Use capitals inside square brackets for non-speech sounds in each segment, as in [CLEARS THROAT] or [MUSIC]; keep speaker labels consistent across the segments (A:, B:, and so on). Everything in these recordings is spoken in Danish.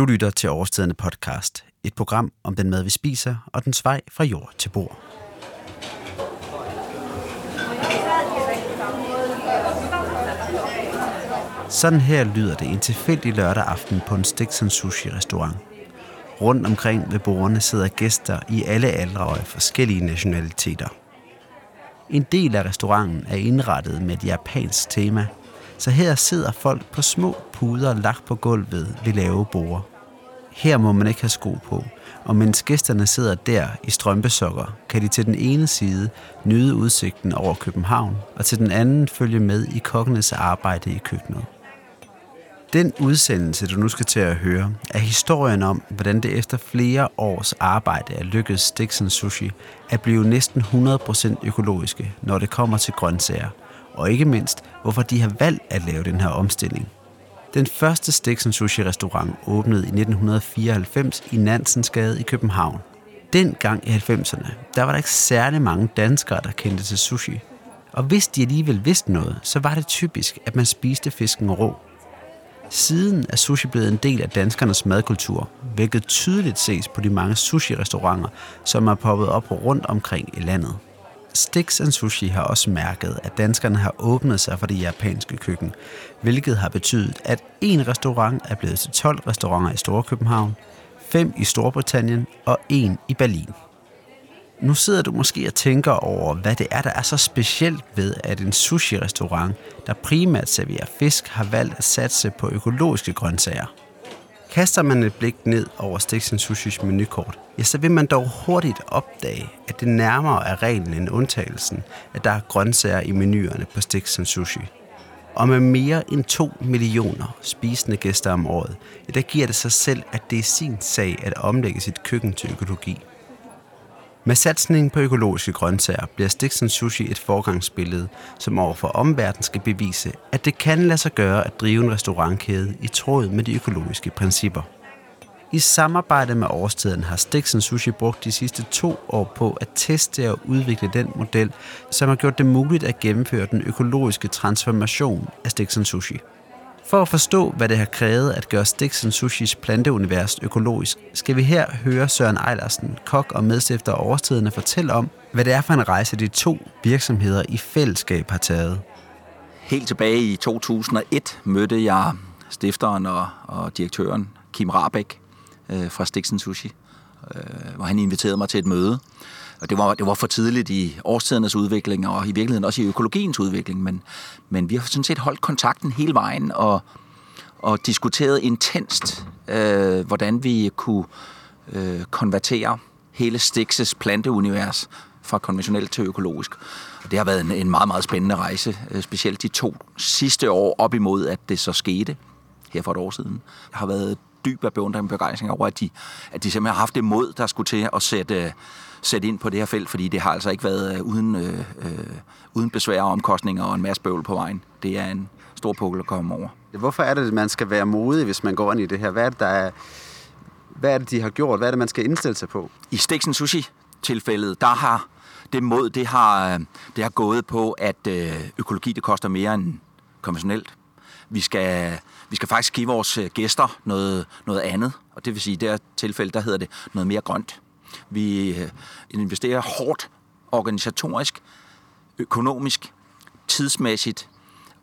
A: Du lytter til Overstedende podcast, et program om den mad, vi spiser, og den vej fra jord til bord. Sådan her lyder det en tilfældig lørdag aften på en Stikson Sushi restaurant. Rundt omkring ved bordene sidder gæster i alle aldre og af forskellige nationaliteter. En del af restauranten er indrettet med et japansk tema, så her sidder folk på små puder lagt på gulvet ved lave borde. Her må man ikke have sko på, og mens gæsterne sidder der i strømpesokker, kan de til den ene side nyde udsigten over København, og til den anden følge med i kokkenes arbejde i køkkenet. Den udsendelse, du nu skal til at høre, er historien om, hvordan det efter flere års arbejde er lykkedes Stiksen Sushi at blive næsten 100% økologiske, når det kommer til grøntsager, og ikke mindst, hvorfor de har valgt at lave den her omstilling. Den første Stiksen Sushi restaurant åbnede i 1994 i Nansensgade i København. Dengang i 90'erne, der var der ikke særlig mange danskere, der kendte til sushi. Og hvis de alligevel vidste noget, så var det typisk, at man spiste fisken rå. Siden er sushi blevet en del af danskernes madkultur, hvilket tydeligt ses på de mange sushi-restauranter, som er poppet op rundt omkring i landet. Stix and Sushi har også mærket, at danskerne har åbnet sig for det japanske køkken, hvilket har betydet, at en restaurant er blevet til 12 restauranter i Storkøbenhavn, fem i Storbritannien og en i Berlin. Nu sidder du måske og tænker over, hvad det er, der er så specielt ved, at en sushi-restaurant, der primært serverer fisk, har valgt at satse på økologiske grøntsager. Kaster man et blik ned over Stiksen Sushis menukort, ja, så vil man dog hurtigt opdage, at det nærmere er reglen end undtagelsen, at der er grøntsager i menuerne på Stiksen Sushi. Og med mere end 2 millioner spisende gæster om året, ja, der giver det sig selv, at det er sin sag at omlægge sit køkken til økologi. Med satsningen på økologiske grøntsager bliver Stiksen Sushi et forgangsbillede, som overfor omverdenen skal bevise, at det kan lade sig gøre at drive en restaurantkæde i tråd med de økologiske principper. I samarbejde med årstiden har Stiksen Sushi brugt de sidste to år på at teste og udvikle den model, som har gjort det muligt at gennemføre den økologiske transformation af Stiksen Sushi. For at forstå, hvad det har krævet at gøre Stiksen Sushis planteunivers økologisk, skal vi her høre Søren Ejlersen, kok og medstifter af årstiderne, fortælle om, hvad det er for en rejse, de to virksomheder i fællesskab har taget.
B: Helt tilbage i 2001 mødte jeg stifteren og, og direktøren Kim Rabeck øh, fra Stiksen Sushi, øh, hvor han inviterede mig til et møde. Og det var, det var for tidligt i årstidernes udvikling, og i virkeligheden også i økologiens udvikling, men, men vi har sådan set holdt kontakten hele vejen, og, og diskuteret intenst, øh, hvordan vi kunne øh, konvertere hele Stixes planteunivers fra konventionelt til økologisk. Og det har været en, en meget, meget spændende rejse, øh, specielt de to sidste år op imod, at det så skete her for et år siden. Jeg har været dyb af beundring og begejstring over, at de, at de simpelthen har haft det mod, der skulle til at sætte sætte ind på det her felt, fordi det har altså ikke været øh, uden, øh, øh, uden besvær og omkostninger og en masse bøvl på vejen. Det er en stor pukkel at komme over.
A: Hvorfor er det, at man skal være modig, hvis man går ind i det her? Hvad er det, der er, hvad er det de har gjort? Hvad er det, man skal indstille sig på?
B: I Stiksen Sushi-tilfældet, der har det mod, det har, det har gået på, at øh, økologi det koster mere end konventionelt. Vi skal, vi skal faktisk give vores gæster noget, noget andet, og det vil sige, i det her tilfælde, der hedder det noget mere grønt. Vi øh, investerer hårdt organisatorisk, økonomisk, tidsmæssigt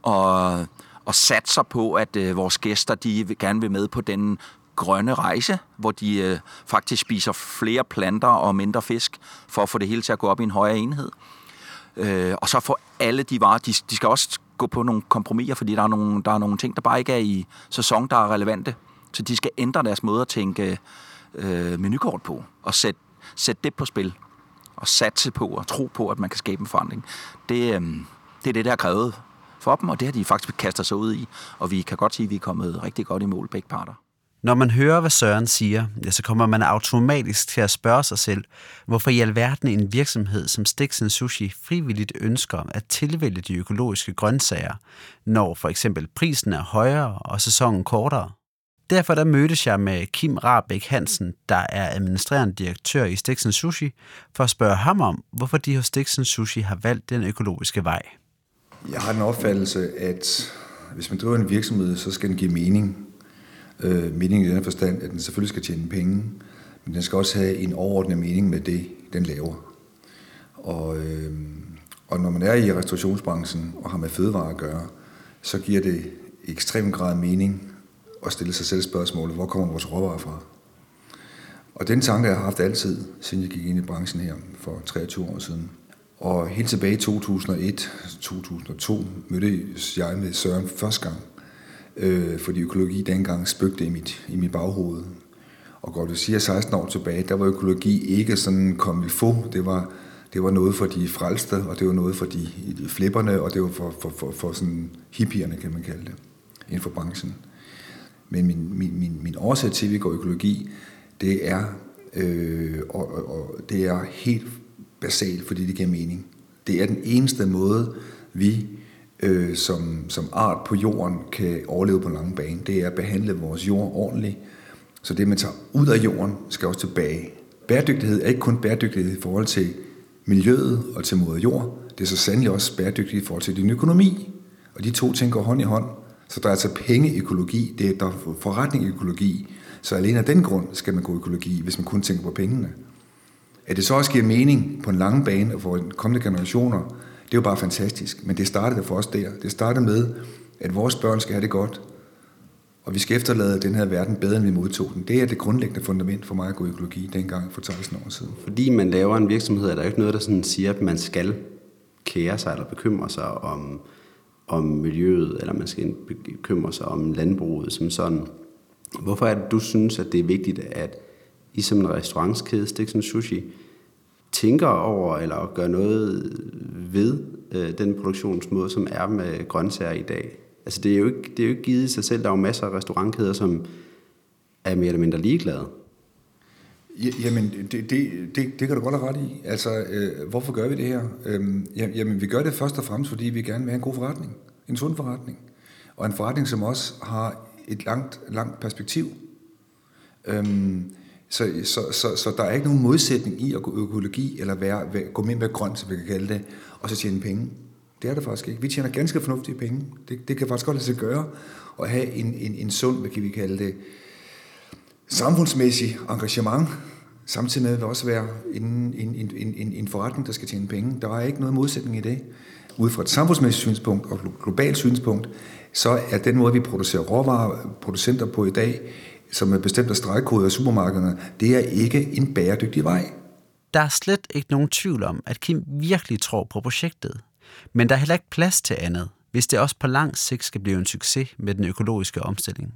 B: og, og satser på, at øh, vores gæster de gerne vil med på den grønne rejse, hvor de øh, faktisk spiser flere planter og mindre fisk, for at få det hele til at gå op i en højere enhed. Øh, og så får alle de varer, de, de skal også gå på nogle kompromiser, fordi der er nogle, der er nogle ting, der bare ikke er i sæson, der er relevante. Så de skal ændre deres måde at tænke øh, menukort på, og sætte, sæt det på spil, og satse på og tro på, at man kan skabe en forandring. Det, øh, det er det, der har krævet for dem, og det har de faktisk kastet sig ud i, og vi kan godt sige, at vi er kommet rigtig godt i mål begge parter.
A: Når man hører, hvad Søren siger, ja, så kommer man automatisk til at spørge sig selv, hvorfor i alverden en virksomhed som Stiksen Sushi frivilligt ønsker at tilvælge de økologiske grøntsager, når for eksempel prisen er højere og sæsonen kortere. Derfor der mødtes jeg med Kim Rabeck Hansen, der er administrerende direktør i Stiksen Sushi, for at spørge ham om, hvorfor de hos Stiksen Sushi har valgt den økologiske vej.
C: Jeg har den opfattelse, at hvis man driver en virksomhed, så skal den give mening. Øh, mening i den forstand, at den selvfølgelig skal tjene penge, men den skal også have en overordnet mening med det, den laver. Og, øh, og når man er i restaurationsbranchen og har med fødevarer at gøre, så giver det ekstrem grad mening at stille sig selv spørgsmålet, hvor kommer vores råvarer fra? Og den tanke har jeg haft altid, siden jeg gik ind i branchen her for 23 år siden. Og helt tilbage i 2001-2002 mødte jeg med Søren første gang, øh, fordi økologi dengang spøgte i mit, i mit baghoved. Og godt vil sige, 16 år tilbage, der var økologi ikke sådan kom få. Det var, det var noget for de frelste, og det var noget for de, de flipperne, og det var for, for, for, for sådan hippierne, kan man kalde det, inden for branchen. Men min, min, min, min årsag til, at vi går økologi, det er, øh, og, og, og det er helt basalt, fordi det giver mening. Det er den eneste måde, vi øh, som, som art på jorden kan overleve på en lang bane. Det er at behandle vores jord ordentligt. Så det, man tager ud af jorden, skal også tilbage. Bæredygtighed er ikke kun bæredygtighed i forhold til miljøet og til moder jord. Det er så sandelig også bæredygtighed i forhold til din økonomi. Og de to ting går hånd i hånd. Så der er altså penge i økologi, det er der er forretning i økologi. Så alene af den grund skal man gå økologi, hvis man kun tænker på pengene. At det så også giver mening på en lang bane og for kommende generationer, det er jo bare fantastisk. Men det startede for os der. Det startede med, at vores børn skal have det godt, og vi skal efterlade den her verden bedre, end vi modtog den. Det er det grundlæggende fundament for mig at gå i økologi dengang for 16 år siden.
A: Fordi man laver en virksomhed, er der ikke noget, der sådan siger, at man skal kære sig eller bekymre sig om, om miljøet, eller man skal bekymre sig om landbruget som sådan. Hvorfor er det, du synes, at det er vigtigt, at I som en restaurantskæde, Stiksen Sushi, tænker over eller gør noget ved øh, den produktionsmåde, som er med grøntsager i dag? Altså det er, jo ikke, det er jo ikke givet i sig selv. Der er jo masser af restaurantkæder, som er mere eller mindre ligeglade.
C: Jamen, det, det, det, det kan du godt have ret i. Altså, øh, hvorfor gør vi det her? Øhm, jamen, vi gør det først og fremmest, fordi vi gerne vil have en god forretning. En sund forretning. Og en forretning, som også har et langt, langt perspektiv. Øhm, så, så, så, så der er ikke nogen modsætning i at gå økologi, eller være, være, gå med med grønt, som vi kan kalde det, og så tjene penge. Det er det faktisk ikke. Vi tjener ganske fornuftige penge. Det, det kan faktisk godt lade sig gøre at have en, en, en sund, hvad kan vi kalde det, samfundsmæssig engagement, samtidig med at det også være en, en, en, en, en forretning, der skal tjene penge. Der er ikke noget modsætning i det. Ud fra et samfundsmæssigt synspunkt og globalt synspunkt, så er den måde, vi producerer råvarer producenter på i dag, som er bestemt af stregkoder i supermarkederne, det er ikke en bæredygtig vej.
A: Der er slet ikke nogen tvivl om, at Kim virkelig tror på projektet. Men der er heller ikke plads til andet, hvis det også på lang sigt skal blive en succes med den økologiske omstilling.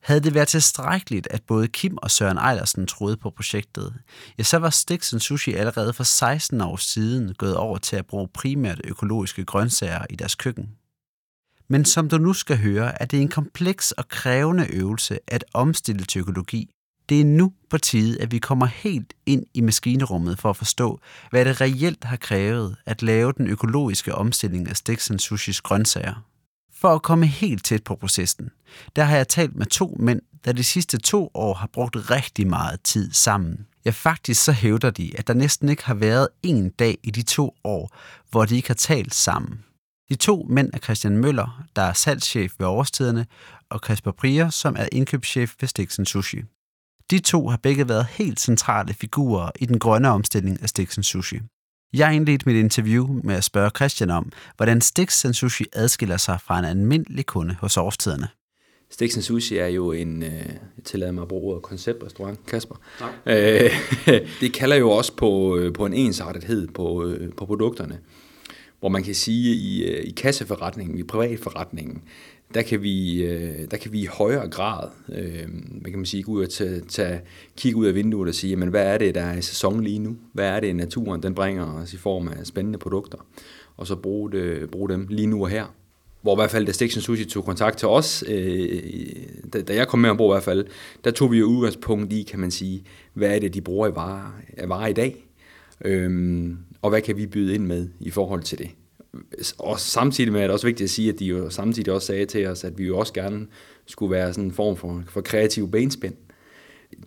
A: Havde det været tilstrækkeligt, at både Kim og Søren Ejlersen troede på projektet, ja, så var Stiksen Sushi allerede for 16 år siden gået over til at bruge primært økologiske grøntsager i deres køkken. Men som du nu skal høre, er det en kompleks og krævende øvelse at omstille til økologi. Det er nu på tide, at vi kommer helt ind i maskinerummet for at forstå, hvad det reelt har krævet at lave den økologiske omstilling af Stiksen Sushis grøntsager. For at komme helt tæt på processen, der har jeg talt med to mænd, der de sidste to år har brugt rigtig meget tid sammen. Ja, faktisk så hævder de, at der næsten ikke har været en dag i de to år, hvor de ikke har talt sammen. De to mænd er Christian Møller, der er salgschef ved Årstiderne, og Kasper Prier, som er indkøbschef ved Stiksen Sushi. De to har begge været helt centrale figurer i den grønne omstilling af Stiksen Sushi. Jeg indledte mit interview med at spørge Christian om, hvordan Stiksen Sushi adskiller sig fra en almindelig kunde hos Årstiderne.
D: Stiksen Sushi er jo en, øh, jeg tillader mig at bruge ordet, konceptrestaurant, Kasper. Øh, [LAUGHS] det kalder jo også på, øh, på en ensartethed på, øh, på produkterne hvor man kan sige, i, øh, i kasseforretningen, i privatforretningen, der kan vi, øh, der kan vi i højere grad, øh, hvad kan man sige, gå ud og tage, tage, kigge ud af vinduet og sige, jamen, hvad er det, der er i sæson lige nu? Hvad er det, naturen den bringer os i form af spændende produkter? Og så bruge, det, bruge dem lige nu og her. Hvor i hvert fald, da Station Sushi tog kontakt til os, øh, da, da jeg kom med ombord i hvert fald, der tog vi jo udgangspunkt i, kan man sige, hvad er det, de bruger i varer, af varer i dag? Øhm, og hvad kan vi byde ind med i forhold til det? Og samtidig med at det også vigtigt at sige, at de jo samtidig også sagde til os, at vi jo også gerne skulle være sådan en form for, for kreativ benspænd.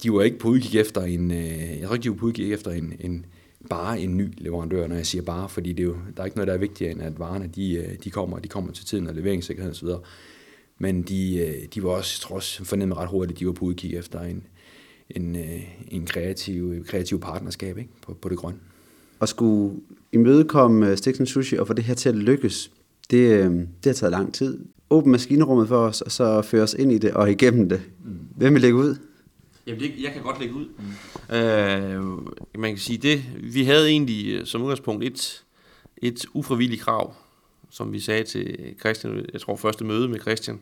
D: De var ikke på udkig efter en, øh, jeg tror ikke, de var på udkig efter en, en, bare en ny leverandør, når jeg siger bare, fordi det er jo, der er ikke noget, der er vigtigere end, at varerne de, øh, de kommer, de kommer til tiden og leveringssikkerhed osv. men de, øh, de var også, trods fornemmet ret hurtigt, de var på udkig efter en, en, en kreativ, kreativ partnerskab ikke? På, på det grønne.
A: Og skulle imødekomme øh, Stiksen Sushi og få det her til at lykkes, det, øh, det har taget lang tid. Åbn maskinrummet for os, og så føre os ind i det og igennem det. Mm. Hvem vil lægge ud?
E: Jamen, det, jeg kan godt lægge ud. Mm. Øh, man kan sige det. Vi havde egentlig som udgangspunkt et, et ufrivilligt krav, som vi sagde til Christian, jeg tror første møde med Christian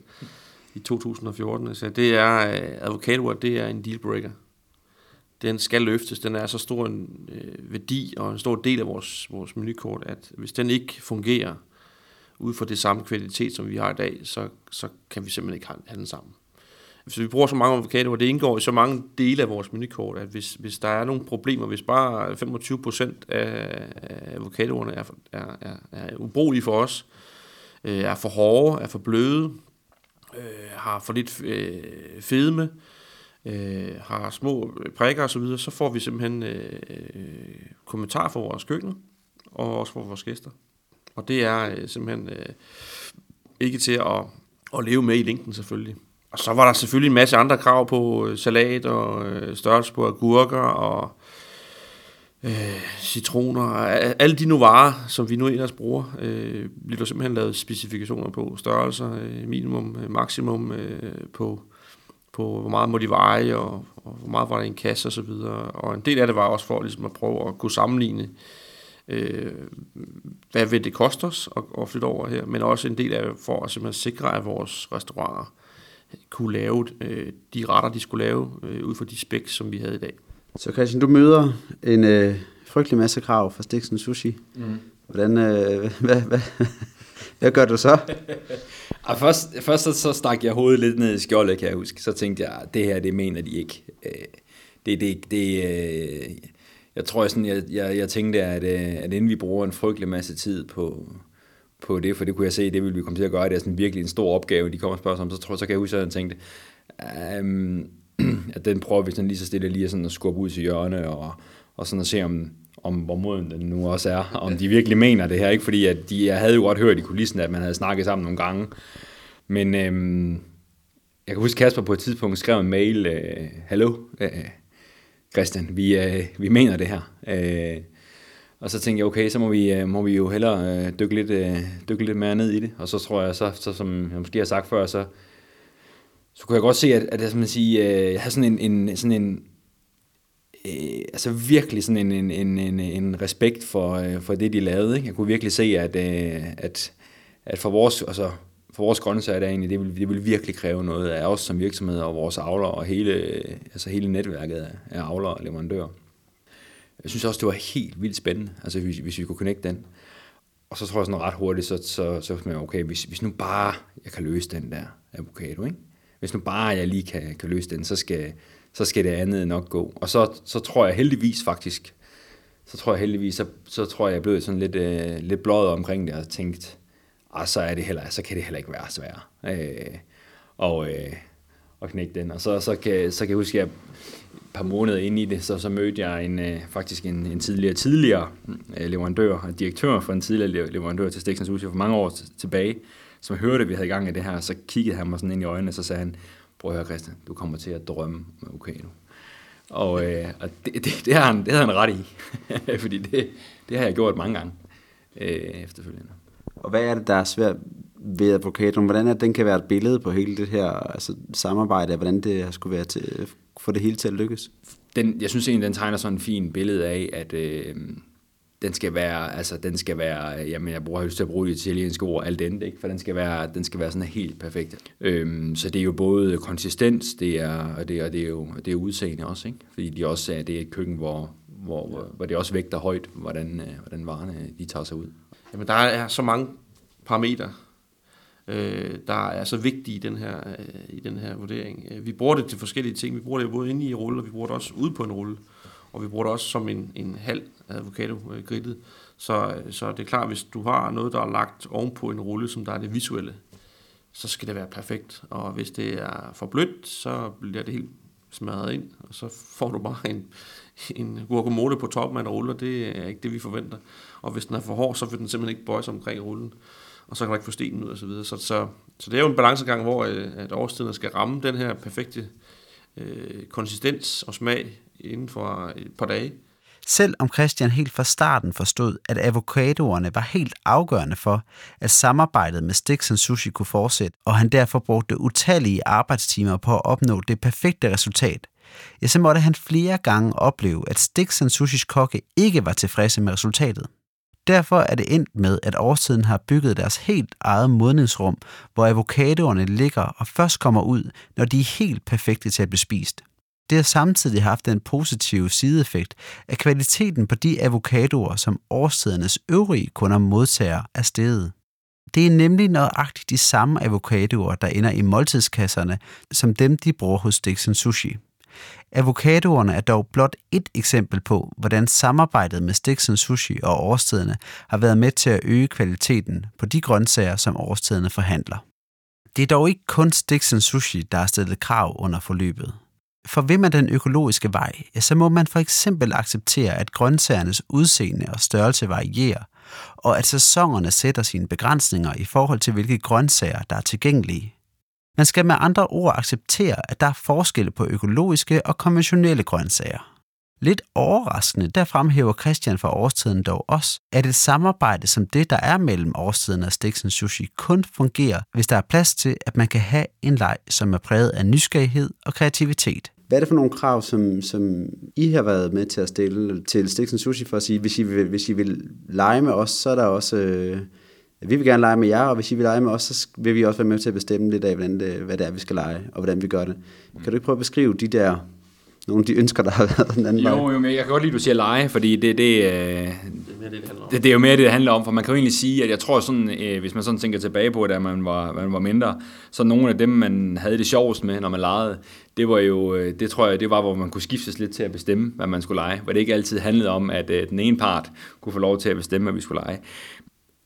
E: i 2014, så det er, advokater, det er en dealbreaker. Den skal løftes, den er så stor en øh, værdi og en stor del af vores, vores menukort, at hvis den ikke fungerer ud fra det samme kvalitet, som vi har i dag, så, så kan vi simpelthen ikke have den sammen. Hvis vi bruger så mange avocadoer, det indgår i så mange dele af vores menukort, at hvis, hvis der er nogle problemer, hvis bare 25 procent af avocadoerne er, er, er, er ubrugelige for os, øh, er for hårde, er for bløde, øh, har for lidt øh, fedme, øh, Øh, har små øh, prikker osv., så, så får vi simpelthen øh, øh kommentar fra vores køkken, og også fra vores gæster. Og det er øh, simpelthen øh, ikke til at, at leve med i længden selvfølgelig. Og så var der selvfølgelig en masse andre krav på øh, salat og øh, størrelse på agurker og øh, citroner. Alle de nu varer, som vi nu ellers bruger, øh, bliver der simpelthen lavet specifikationer på. Størrelser, øh, minimum, øh, maksimum øh, på, på, hvor meget må de veje, og, og hvor meget var der i en kasse. Og, og en del af det var også for ligesom at prøve at kunne sammenligne, øh, hvad vil det koste os at, at flytte over her, men også en del af det for at simpelthen sikre, at vores restauranter kunne lave øh, de retter, de skulle lave, øh, ud fra de spæk, som vi havde i dag.
A: Så Christian, du møder en øh, frygtelig masse krav fra Stiksen Sushi. Mm. Hvordan, øh, [LAUGHS] hvad, hvad, hvad gør du så? [LAUGHS]
D: og først, først så, så stak jeg hovedet lidt ned i skjoldet, kan jeg huske. Så tænkte jeg, det her, det mener de ikke. Øh, det, det, det, øh, jeg tror, jeg, sådan, jeg, jeg, jeg tænkte, at, øh, at inden vi bruger en frygtelig masse tid på, på det, for det kunne jeg se, det ville vi komme til at gøre, det er sådan virkelig en stor opgave, de kommer og spørger om, så, tror, så kan jeg huske, at jeg tænkte, um, [CLEARS THROAT] at den prøver vi sådan lige så stille lige sådan at skubbe ud til hjørne, og, og sådan at se, om, om hvor moden den nu også er, om de virkelig mener det her, ikke? Fordi at de, jeg havde jo godt hørt i kulissen, at man havde snakket sammen nogle gange, men øhm, jeg kan huske, Kasper på et tidspunkt skrev en mail, øh, hallo, øh, Christian, vi, øh, vi mener det her, øh, og så tænkte jeg, okay, så må vi, øh, må vi jo hellere øh, dykke, lidt, øh, dykke lidt mere ned i det. Og så tror jeg, så, så som jeg måske har sagt før, så, så kunne jeg godt se, at, at jeg, sige, øh, jeg har sådan en, en, sådan en øh, altså virkelig sådan en, en, en, en respekt for, øh, for det, de lavede. Ikke? Jeg kunne virkelig se, at, øh, at, at for vores, altså, for vores grøntsager der egentlig, det vil, det vil virkelig kræve noget af os som virksomhed og vores avler og hele, altså hele netværket af, af avler og leverandører. Jeg synes også, det var helt vildt spændende, altså hvis, hvis vi kunne connecte den. Og så tror jeg sådan ret hurtigt, så, så, så man, okay, hvis, hvis nu bare jeg kan løse den der avocado, ikke? hvis nu bare jeg lige kan, kan løse den, så skal, så skal det andet nok gå. Og så, så tror jeg heldigvis faktisk, så tror jeg heldigvis, så, så tror jeg, jeg blev sådan lidt, øh, lidt bløjet omkring det, og tænkt, og ah, så, er det heller, så kan det heller ikke være svært. Øh, og, øh, og knække den. Og så, så, kan, så kan jeg huske, at jeg par måneder inde i det, så, så mødte jeg en, øh, faktisk en, en tidligere, tidligere øh, leverandør, direktør for en tidligere leverandør til Stiksen Hus for mange år tilbage, som hørte, at vi havde gang i det her, så kiggede han mig sådan ind i øjnene, og så sagde han, prøv at høre Christian, du kommer til at drømme med Okano. Og, øh, og det, det, det, har han, det havde han ret i, [LAUGHS] fordi det, det har jeg gjort mange gange øh, efterfølgende.
A: Og hvad er det, der er svært ved advokaten? Hvordan er det, den kan være et billede på hele det her altså, samarbejde, hvordan det skulle være til få det hele til at lykkes?
D: Den, jeg synes egentlig, den tegner sådan en fin billede af, at øh, den skal være, altså den skal være, øh, jamen jeg bruger lyst til at bruge det italienske ord, alt andet, ikke? for den skal være, den skal være sådan helt perfekt. Øhm, så det er jo både konsistens, det er, og det, og det er jo det er udseende også, ikke? fordi de også er, det er et køkken, hvor, hvor, hvor, hvor det også vægter højt, hvordan, øh, hvordan varerne de tager sig ud.
E: Jamen der er så mange parametre, øh, der er så vigtige i den her, øh, i den her vurdering. Øh, vi bruger det til forskellige ting. Vi bruger det både inde i rulle, og vi bruger det også ude på en rulle. Og vi bruger det også som en, en halv avocado øh, grillet. Så, så det er klart, hvis du har noget, der er lagt ovenpå en rulle, som der er det visuelle, så skal det være perfekt. Og hvis det er for blødt, så bliver det helt smadret ind, og så får du bare en, en guacamole på toppen af en rulle, og det er ikke det, vi forventer. Og hvis den er for hård, så vil den simpelthen ikke bøje sig omkring rullen. og så kan du ikke få stenen ud og så videre. Så, så, så det er jo en balancegang, hvor øh, at årstiderne skal ramme den her perfekte øh, konsistens og smag inden for et par dage.
A: Selv om Christian helt fra starten forstod, at avocadoerne var helt afgørende for, at samarbejdet med Stix Sushi kunne fortsætte, og han derfor brugte utallige arbejdstimer på at opnå det perfekte resultat, ja, så måtte han flere gange opleve, at Stix Sushis kokke ikke var tilfredse med resultatet. Derfor er det endt med, at årstiden har bygget deres helt eget modningsrum, hvor avocadoerne ligger og først kommer ud, når de er helt perfekte til at blive spist. Det har samtidig haft den positive sideeffekt, at kvaliteten på de avocadoer, som årstidernes øvrige kunder modtager, er steget. Det er nemlig nøjagtigt de samme avocadoer, der ender i måltidskasserne, som dem, de bruger hos Dixon Sushi. Avocadoerne er dog blot et eksempel på, hvordan samarbejdet med Stiksen Sushi og årstiderne har været med til at øge kvaliteten på de grøntsager, som årstiderne forhandler. Det er dog ikke kun Stiksen Sushi, der har stillet krav under forløbet. For vil man den økologiske vej, så må man for eksempel acceptere, at grøntsagernes udseende og størrelse varierer, og at sæsonerne sætter sine begrænsninger i forhold til, hvilke grøntsager, der er tilgængelige. Man skal med andre ord acceptere, at der er forskelle på økologiske og konventionelle grøntsager. Lidt overraskende, der fremhæver Christian fra årstiden dog også, at et samarbejde som det, der er mellem årstiden og Stiksen Sushi, kun fungerer, hvis der er plads til, at man kan have en leg, som er præget af nysgerrighed og kreativitet. Hvad er det for nogle krav, som, som I har været med til at stille til Stiksen Sushi for at sige, hvis I vil, hvis I vil lege med os, så er der også... Øh, vi vil gerne lege med jer, og hvis I vil lege med os, så vil vi også være med til at bestemme lidt af, hvordan det, hvad det er, vi skal lege, og hvordan vi gør det. Kan du ikke prøve at beskrive de der nogle af de ønsker, der har været den anden
D: jo,
A: vej?
D: Jo, men jeg kan godt lide, at du siger lege, fordi det, det, øh, det, det, det er jo mere det, det handler om. For man kan jo egentlig sige, at jeg tror, sådan, øh, hvis man sådan tænker tilbage på, da man var, man var mindre, så nogle af dem, man havde det sjovest med, når man legede, det var jo, øh, det tror jeg, det var, hvor man kunne skiftes lidt til at bestemme, hvad man skulle lege. Hvor det ikke altid handlede om, at øh, den ene part kunne få lov til at bestemme, hvad vi skulle lege.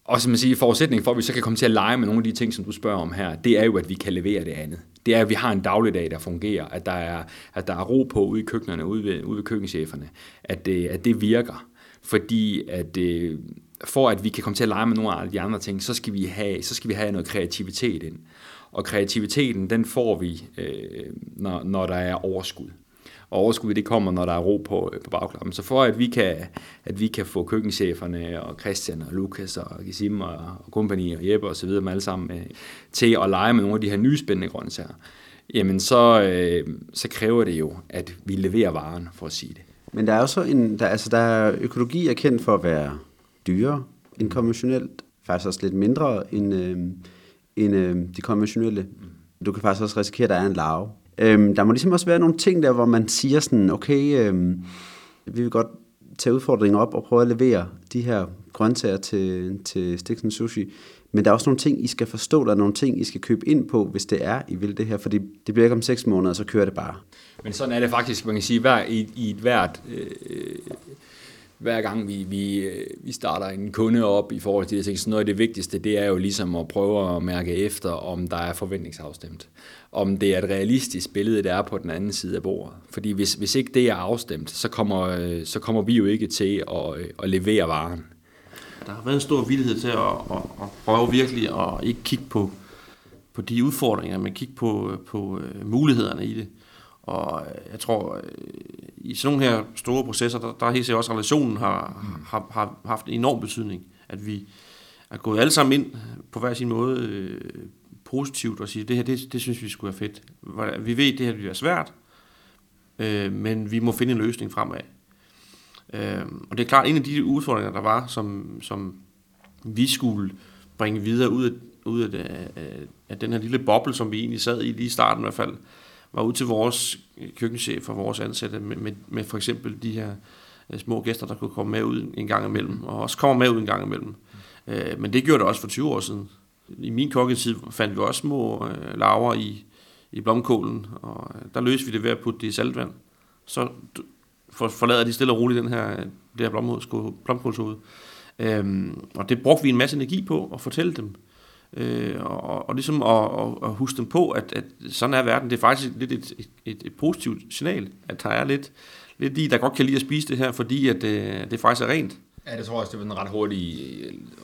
D: Og som man siger, forudsætningen for, at vi så kan komme til at lege med nogle af de ting, som du spørger om her, det er jo, at vi kan levere det andet. Det er, at vi har en dagligdag, der fungerer, at der er, at der er ro på ude i køkkenerne, ude ved, ude ved køkkencheferne, at det, at det virker. Fordi at øh, for at vi kan komme til at lege med nogle af de andre ting, så skal vi have, så skal vi have noget kreativitet ind. Og kreativiteten, den får vi, øh, når, når der er overskud og overskuddet det kommer, når der er ro på, øh, på bagklappen. Så for at vi kan, at vi kan få køkkencheferne og Christian og Lukas og Gisim og, og kompagni og Jeppe og så videre med alle sammen øh, til at lege med nogle af de her nye spændende grøntsager, jamen så, øh, så kræver det jo, at vi leverer varen, for at sige det.
A: Men der er også en, der, altså der er økologi er kendt for at være dyrere end konventionelt, faktisk også lidt mindre end, øh, end øh, de konventionelle. Du kan faktisk også risikere, at der er en larve Øhm, der må ligesom også være nogle ting der, hvor man siger sådan, okay, øhm, vi vil godt tage udfordringen op og prøve at levere de her grøntsager til, til Stiksen Sushi. Men der er også nogle ting, I skal forstå, der er nogle ting, I skal købe ind på, hvis det er, I vil det her. Fordi det bliver ikke om seks måneder, så kører det bare.
D: Men sådan er det faktisk, man kan sige, hver, i, i et hvert øh, hver gang vi, vi, vi starter en kunde op i forhold til det, så noget af det vigtigste, det er jo ligesom at prøve at mærke efter, om der er forventningsafstemt. Om det er et realistisk billede, der er på den anden side af bordet. Fordi hvis, hvis ikke det er afstemt, så kommer, så kommer vi jo ikke til at, at levere varen.
E: Der har været en stor villighed til at, at, at prøve virkelig at ikke kigge på, på de udfordringer, men kigge på, på øh, mulighederne i det. Og jeg tror, i sådan nogle her store processer, der, der helt sikkert også relationen har, mm. har, har haft en enorm betydning. At vi er gået alle sammen ind på hver sin måde øh, positivt og sige, det her, det, det synes vi skulle være fedt. Vi ved, det her bliver svært, øh, men vi må finde en løsning fremad. Øh, og det er klart, en af de udfordringer, der var, som, som vi skulle bringe videre ud af, ud af, af, af den her lille boble, som vi egentlig sad i lige i starten i hvert fald, var ud til vores køkkenchef og vores ansatte med, med, med for eksempel de her øh, små gæster, der kunne komme med ud en gang imellem, og også kommer med ud en gang imellem. Øh, men det gjorde det også for 20 år siden. I min kokketid fandt vi også små øh, laver i, i blomkålen, og øh, der løste vi det ved at putte det i saltvand. Så for, forlader de stille og roligt den her, øh, det her blomkålshoved. Øhm, og det brugte vi en masse energi på at fortælle dem. Øh, og, og ligesom at, at, at huske dem på, at, at sådan er verden. Det er faktisk lidt et, et, et, et positivt signal, at der er lidt, lidt de, der godt kan lide at spise det her, fordi at, det, øh, det faktisk er rent.
D: Ja, det tror jeg også, det var en ret hurtig,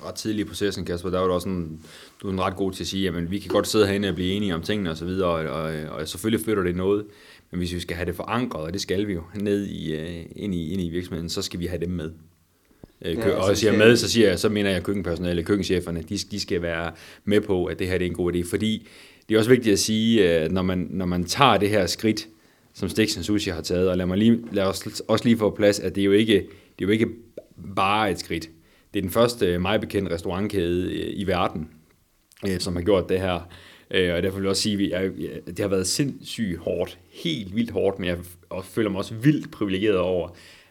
D: ret tidlig processen, Kasper. Der var du også sådan, du er en ret god til at sige, at vi kan godt sidde herinde og blive enige om tingene osv., og, og, og, og selvfølgelig flytter det noget. Men hvis vi skal have det forankret, og det skal vi jo, ned i, øh, ind, i, ind i virksomheden, så skal vi have dem med. Øh, ja, og altså, siger med, så siger jeg, så mener jeg køkkenpersonale, køkkencheferne, de, de skal være med på, at det her det er en god idé, fordi det er også vigtigt at sige, at når man, når man tager det her skridt, som Stix Sushi har taget, og lad, mig lige, lad os også lige få plads, at det er jo ikke, det er jo ikke bare et skridt. Det er den første mig bekendt restaurantkæde øh, i verden, øh, som har gjort det her. Øh, og derfor vil jeg også sige, at det har været sindssygt hårdt, helt vildt hårdt, men jeg føler mig også vildt privilegeret over,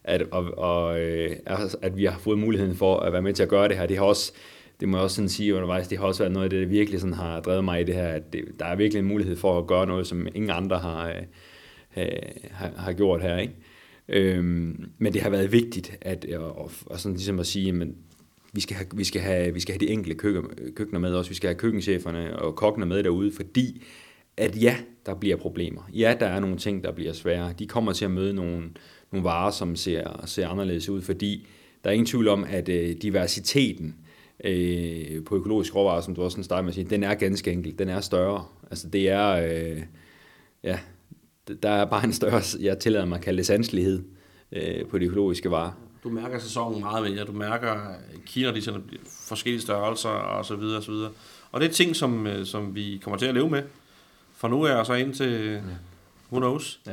D: at, og, og, øh, at vi har fået muligheden for at være med til at gøre det her. Det har også, det må jeg også sådan sige undervejs, det har også været noget af det, der virkelig sådan har drevet mig i det her, at det, der er virkelig en mulighed for at gøre noget, som ingen andre har, øh, har, har gjort her. Ikke? Øhm, men det har været vigtigt at, og, og sådan ligesom at sige, at vi skal, have, vi, skal have, vi skal have de enkelte køkken, køkkener med også, vi skal have køkkencheferne og kokkene med derude, fordi at ja, der bliver problemer. Ja, der er nogle ting, der bliver svære. De kommer til at møde nogle, nogle varer, som ser, ser anderledes ud, fordi der er ingen tvivl om, at øh, diversiteten øh, på økologisk råvarer, som du også startede med at sige, den er ganske enkelt. Den er større. Altså det er, øh, ja, der er bare en større, jeg tillader mig at kalde det sanselighed øh, på de økologiske varer.
E: Du mærker sæsonen meget mere. Du mærker Kina, de sender forskellige størrelser og så videre og så videre. Og det er ting, som, øh, som vi kommer til at leve med. For nu er jeg så ind til, ja. who knows. Ja.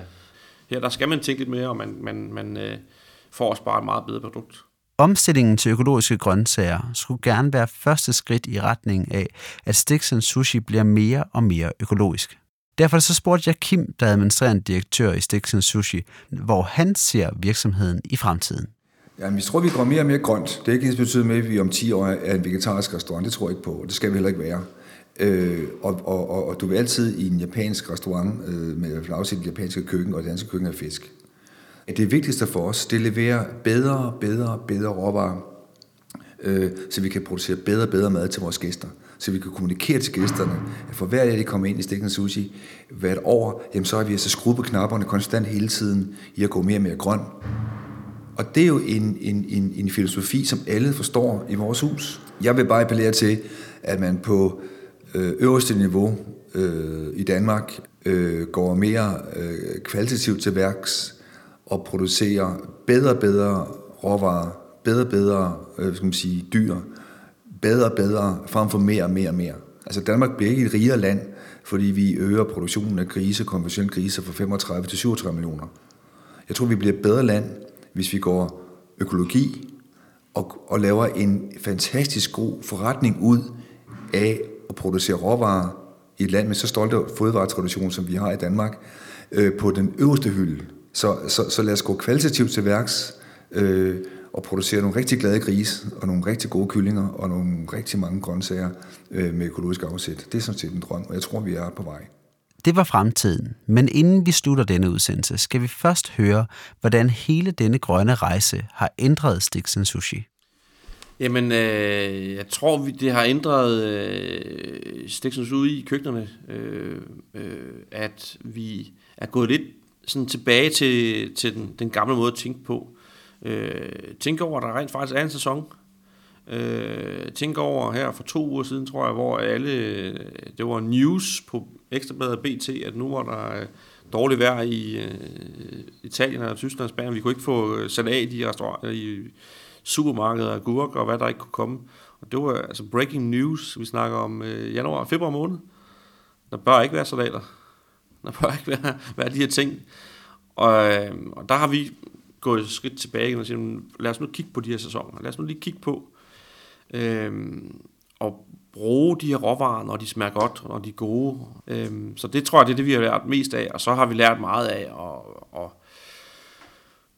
E: Her der skal man tænke lidt mere, og man, man, man øh, får også bare et meget bedre produkt.
A: Omstillingen til økologiske grøntsager skulle gerne være første skridt i retning af, at Stix Sushi bliver mere og mere økologisk. Derfor så spurgte jeg Kim, der er administrerende direktør i Stixen Sushi, hvor han ser virksomheden i fremtiden.
C: Ja, vi tror, vi går mere og mere grønt. Det er ikke ens betydet med, at vi om 10 år er en vegetarisk restaurant. Det tror jeg ikke på, og det skal vi heller ikke være. Øh, og, og, og, og du vil altid i en japansk restaurant øh, med afsæt japanske køkken og danske køkken af fisk. Det vigtigste for os, det leverer at levere bedre, bedre, bedre råvarer, øh, så vi kan producere bedre og bedre mad til vores gæster så vi kan kommunikere til gæsterne, at for hver dag, de kommer ind i Stikken Sushi, hvert år, jamen så har vi altså skruet på knapperne konstant hele tiden i at gå mere og mere grøn. Og det er jo en, en, en, en filosofi, som alle forstår i vores hus. Jeg vil bare appellere til, at man på Øh, øverste niveau øh, i Danmark øh, går mere øh, kvalitativt til værks og producerer bedre og bedre råvarer, bedre og bedre øh, skal man sige, dyr, bedre og bedre, frem for mere og mere og mere. Altså Danmark bliver ikke et rigere land, fordi vi øger produktionen af grise, konventionelle grise fra 35 til 37 millioner. Jeg tror, vi bliver et bedre land, hvis vi går økologi og, og laver en fantastisk god forretning ud af at producere råvarer i et land med så stolte fødevaretradition, som vi har i Danmark, øh, på den øverste hylde. Så, så, så lad os gå kvalitativt til værks, øh, og producere nogle rigtig glade grise, og nogle rigtig gode kyllinger, og nogle rigtig mange grøntsager øh, med økologisk afsæt. Det er sådan set en drøm, og jeg tror, vi er på vej.
A: Det var fremtiden, men inden vi slutter denne udsendelse, skal vi først høre, hvordan hele denne grønne rejse har ændret Stiksen Sushi.
E: Jamen, øh, jeg tror, vi, det har ændret øh, Stixen Sushi i køkkenerne, øh, øh, at vi er gået lidt sådan tilbage til, til den, den gamle måde at tænke på. Øh, tænk over, at der rent faktisk er en sæson. Øh, tænk over her for to uger siden, tror jeg, hvor alle, øh, det var news på Ekstrabladet BT, at nu var der øh, dårligt vejr i øh, Italien og Tyskland og Spanien. Vi kunne ikke få øh, sat af i de restauranter, i supermarkeder, agurk og hvad der ikke kunne komme. Og det var altså breaking news. Vi snakker om øh, januar og februar måned. Der bør ikke være salater. Der bør ikke være, være de her ting. Og, øh, og der har vi gået et skridt tilbage og siger, lad os nu kigge på de her sæsoner. Lad os nu lige kigge på øh, og bruge de her råvarer, når de smager godt, og når de er gode. Øh, så det tror jeg, det er det, vi har lært mest af. Og så har vi lært meget af, og, og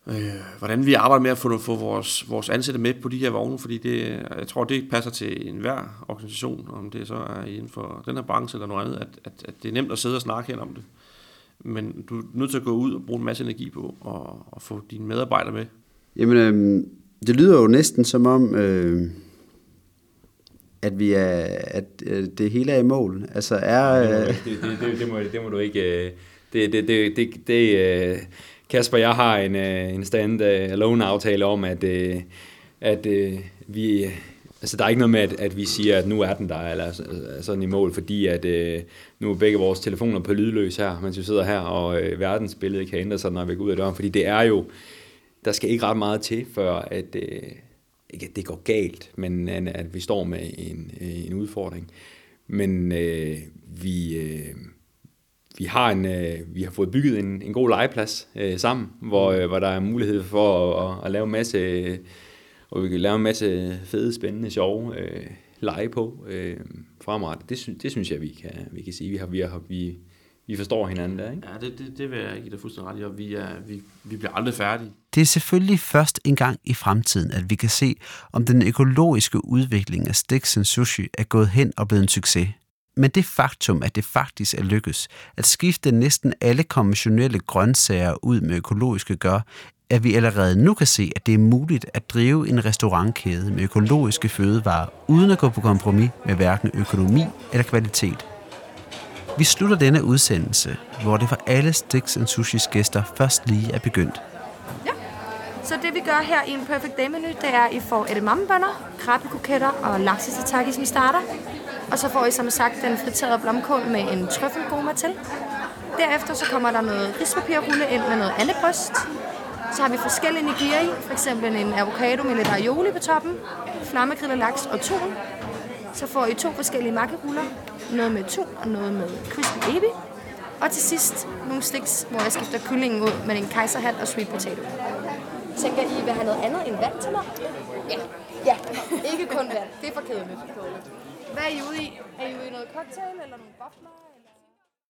E: øh, hvordan vi arbejder med at få, få vores, vores ansatte med på de her vogne, fordi det, jeg tror, det passer til enhver organisation, om det så er inden for den her branche eller noget andet, at, at, at det er nemt at sidde og snakke her om det men du er nødt til at gå ud og bruge en masse energi på og, og få dine medarbejdere med.
A: Jamen, øh, det lyder jo næsten som om, øh, at vi er, at øh, det hele er i mål. Altså er...
D: Øh... Det, det, det, det, må, det må du ikke... Øh, det, det, det, det, det øh, Kasper, jeg har en, øh, en stand-alone øh, aftale om, at øh, at vi... Altså, der er ikke noget med, at, at vi siger, at nu er den der, eller sådan i mål, fordi at øh, nu er begge vores telefoner på lydløs her, mens vi sidder her, og øh, verdensbillede kan ændre sig, når vi går ud af døren, fordi det er jo, der skal ikke ret meget til, før at, øh, ikke at det går galt, men at vi står med en, en udfordring. Men øh, vi, øh, vi, har en, øh, vi har fået bygget en, en god legeplads øh, sammen, hvor, øh, hvor der er mulighed for at, at, at lave en masse, øh, og vi kan lave en masse fede, spændende, sjove øh, lege på øh, fremadrettet. Det, det synes jeg, vi kan, vi kan sige. Vi har, vi har, vi, vi forstår hinanden der, ikke?
E: Ja, det, det, det vil jeg give dig fuldstændig ret i, og vi, er, vi, vi bliver aldrig færdige.
A: Det er selvfølgelig først en gang i fremtiden, at vi kan se, om den økologiske udvikling af Sticks Sushi er gået hen og blevet en succes. Men det faktum, at det faktisk er lykkes at skifte næsten alle konventionelle grøntsager ud med økologiske, gør, at vi allerede nu kan se, at det er muligt at drive en restaurantkæde med økologiske fødevarer, uden at gå på kompromis med hverken økonomi eller kvalitet. Vi slutter denne udsendelse, hvor det for alle Sticks and Sushis gæster først lige er begyndt.
F: Ja, så det vi gør her i en Perfect Day menu, det er, at I får edamamebønner, krabbekoketter og laksesataki, som starter. Og så får I som sagt den friterede blomkål med en trøffelgoma til. Derefter så kommer der noget rispapirrulle ind med noget andet bryst. Så har vi forskellige nigiri, for eksempel en avocado med lidt aioli på toppen, flammegrillet laks og tun. Så får I to forskellige makkeruller, noget med tun og noget med crispy ebi. Og til sidst nogle sticks, hvor jeg skifter kyllingen ud med en kejserhat og sweet potato. Tænker I, vil have noget andet end vand til mig? Ja. Ja, ikke kun vand. Det er for kedeligt. Hvad er I ude i? Er I ude i noget cocktail eller nogle bobler?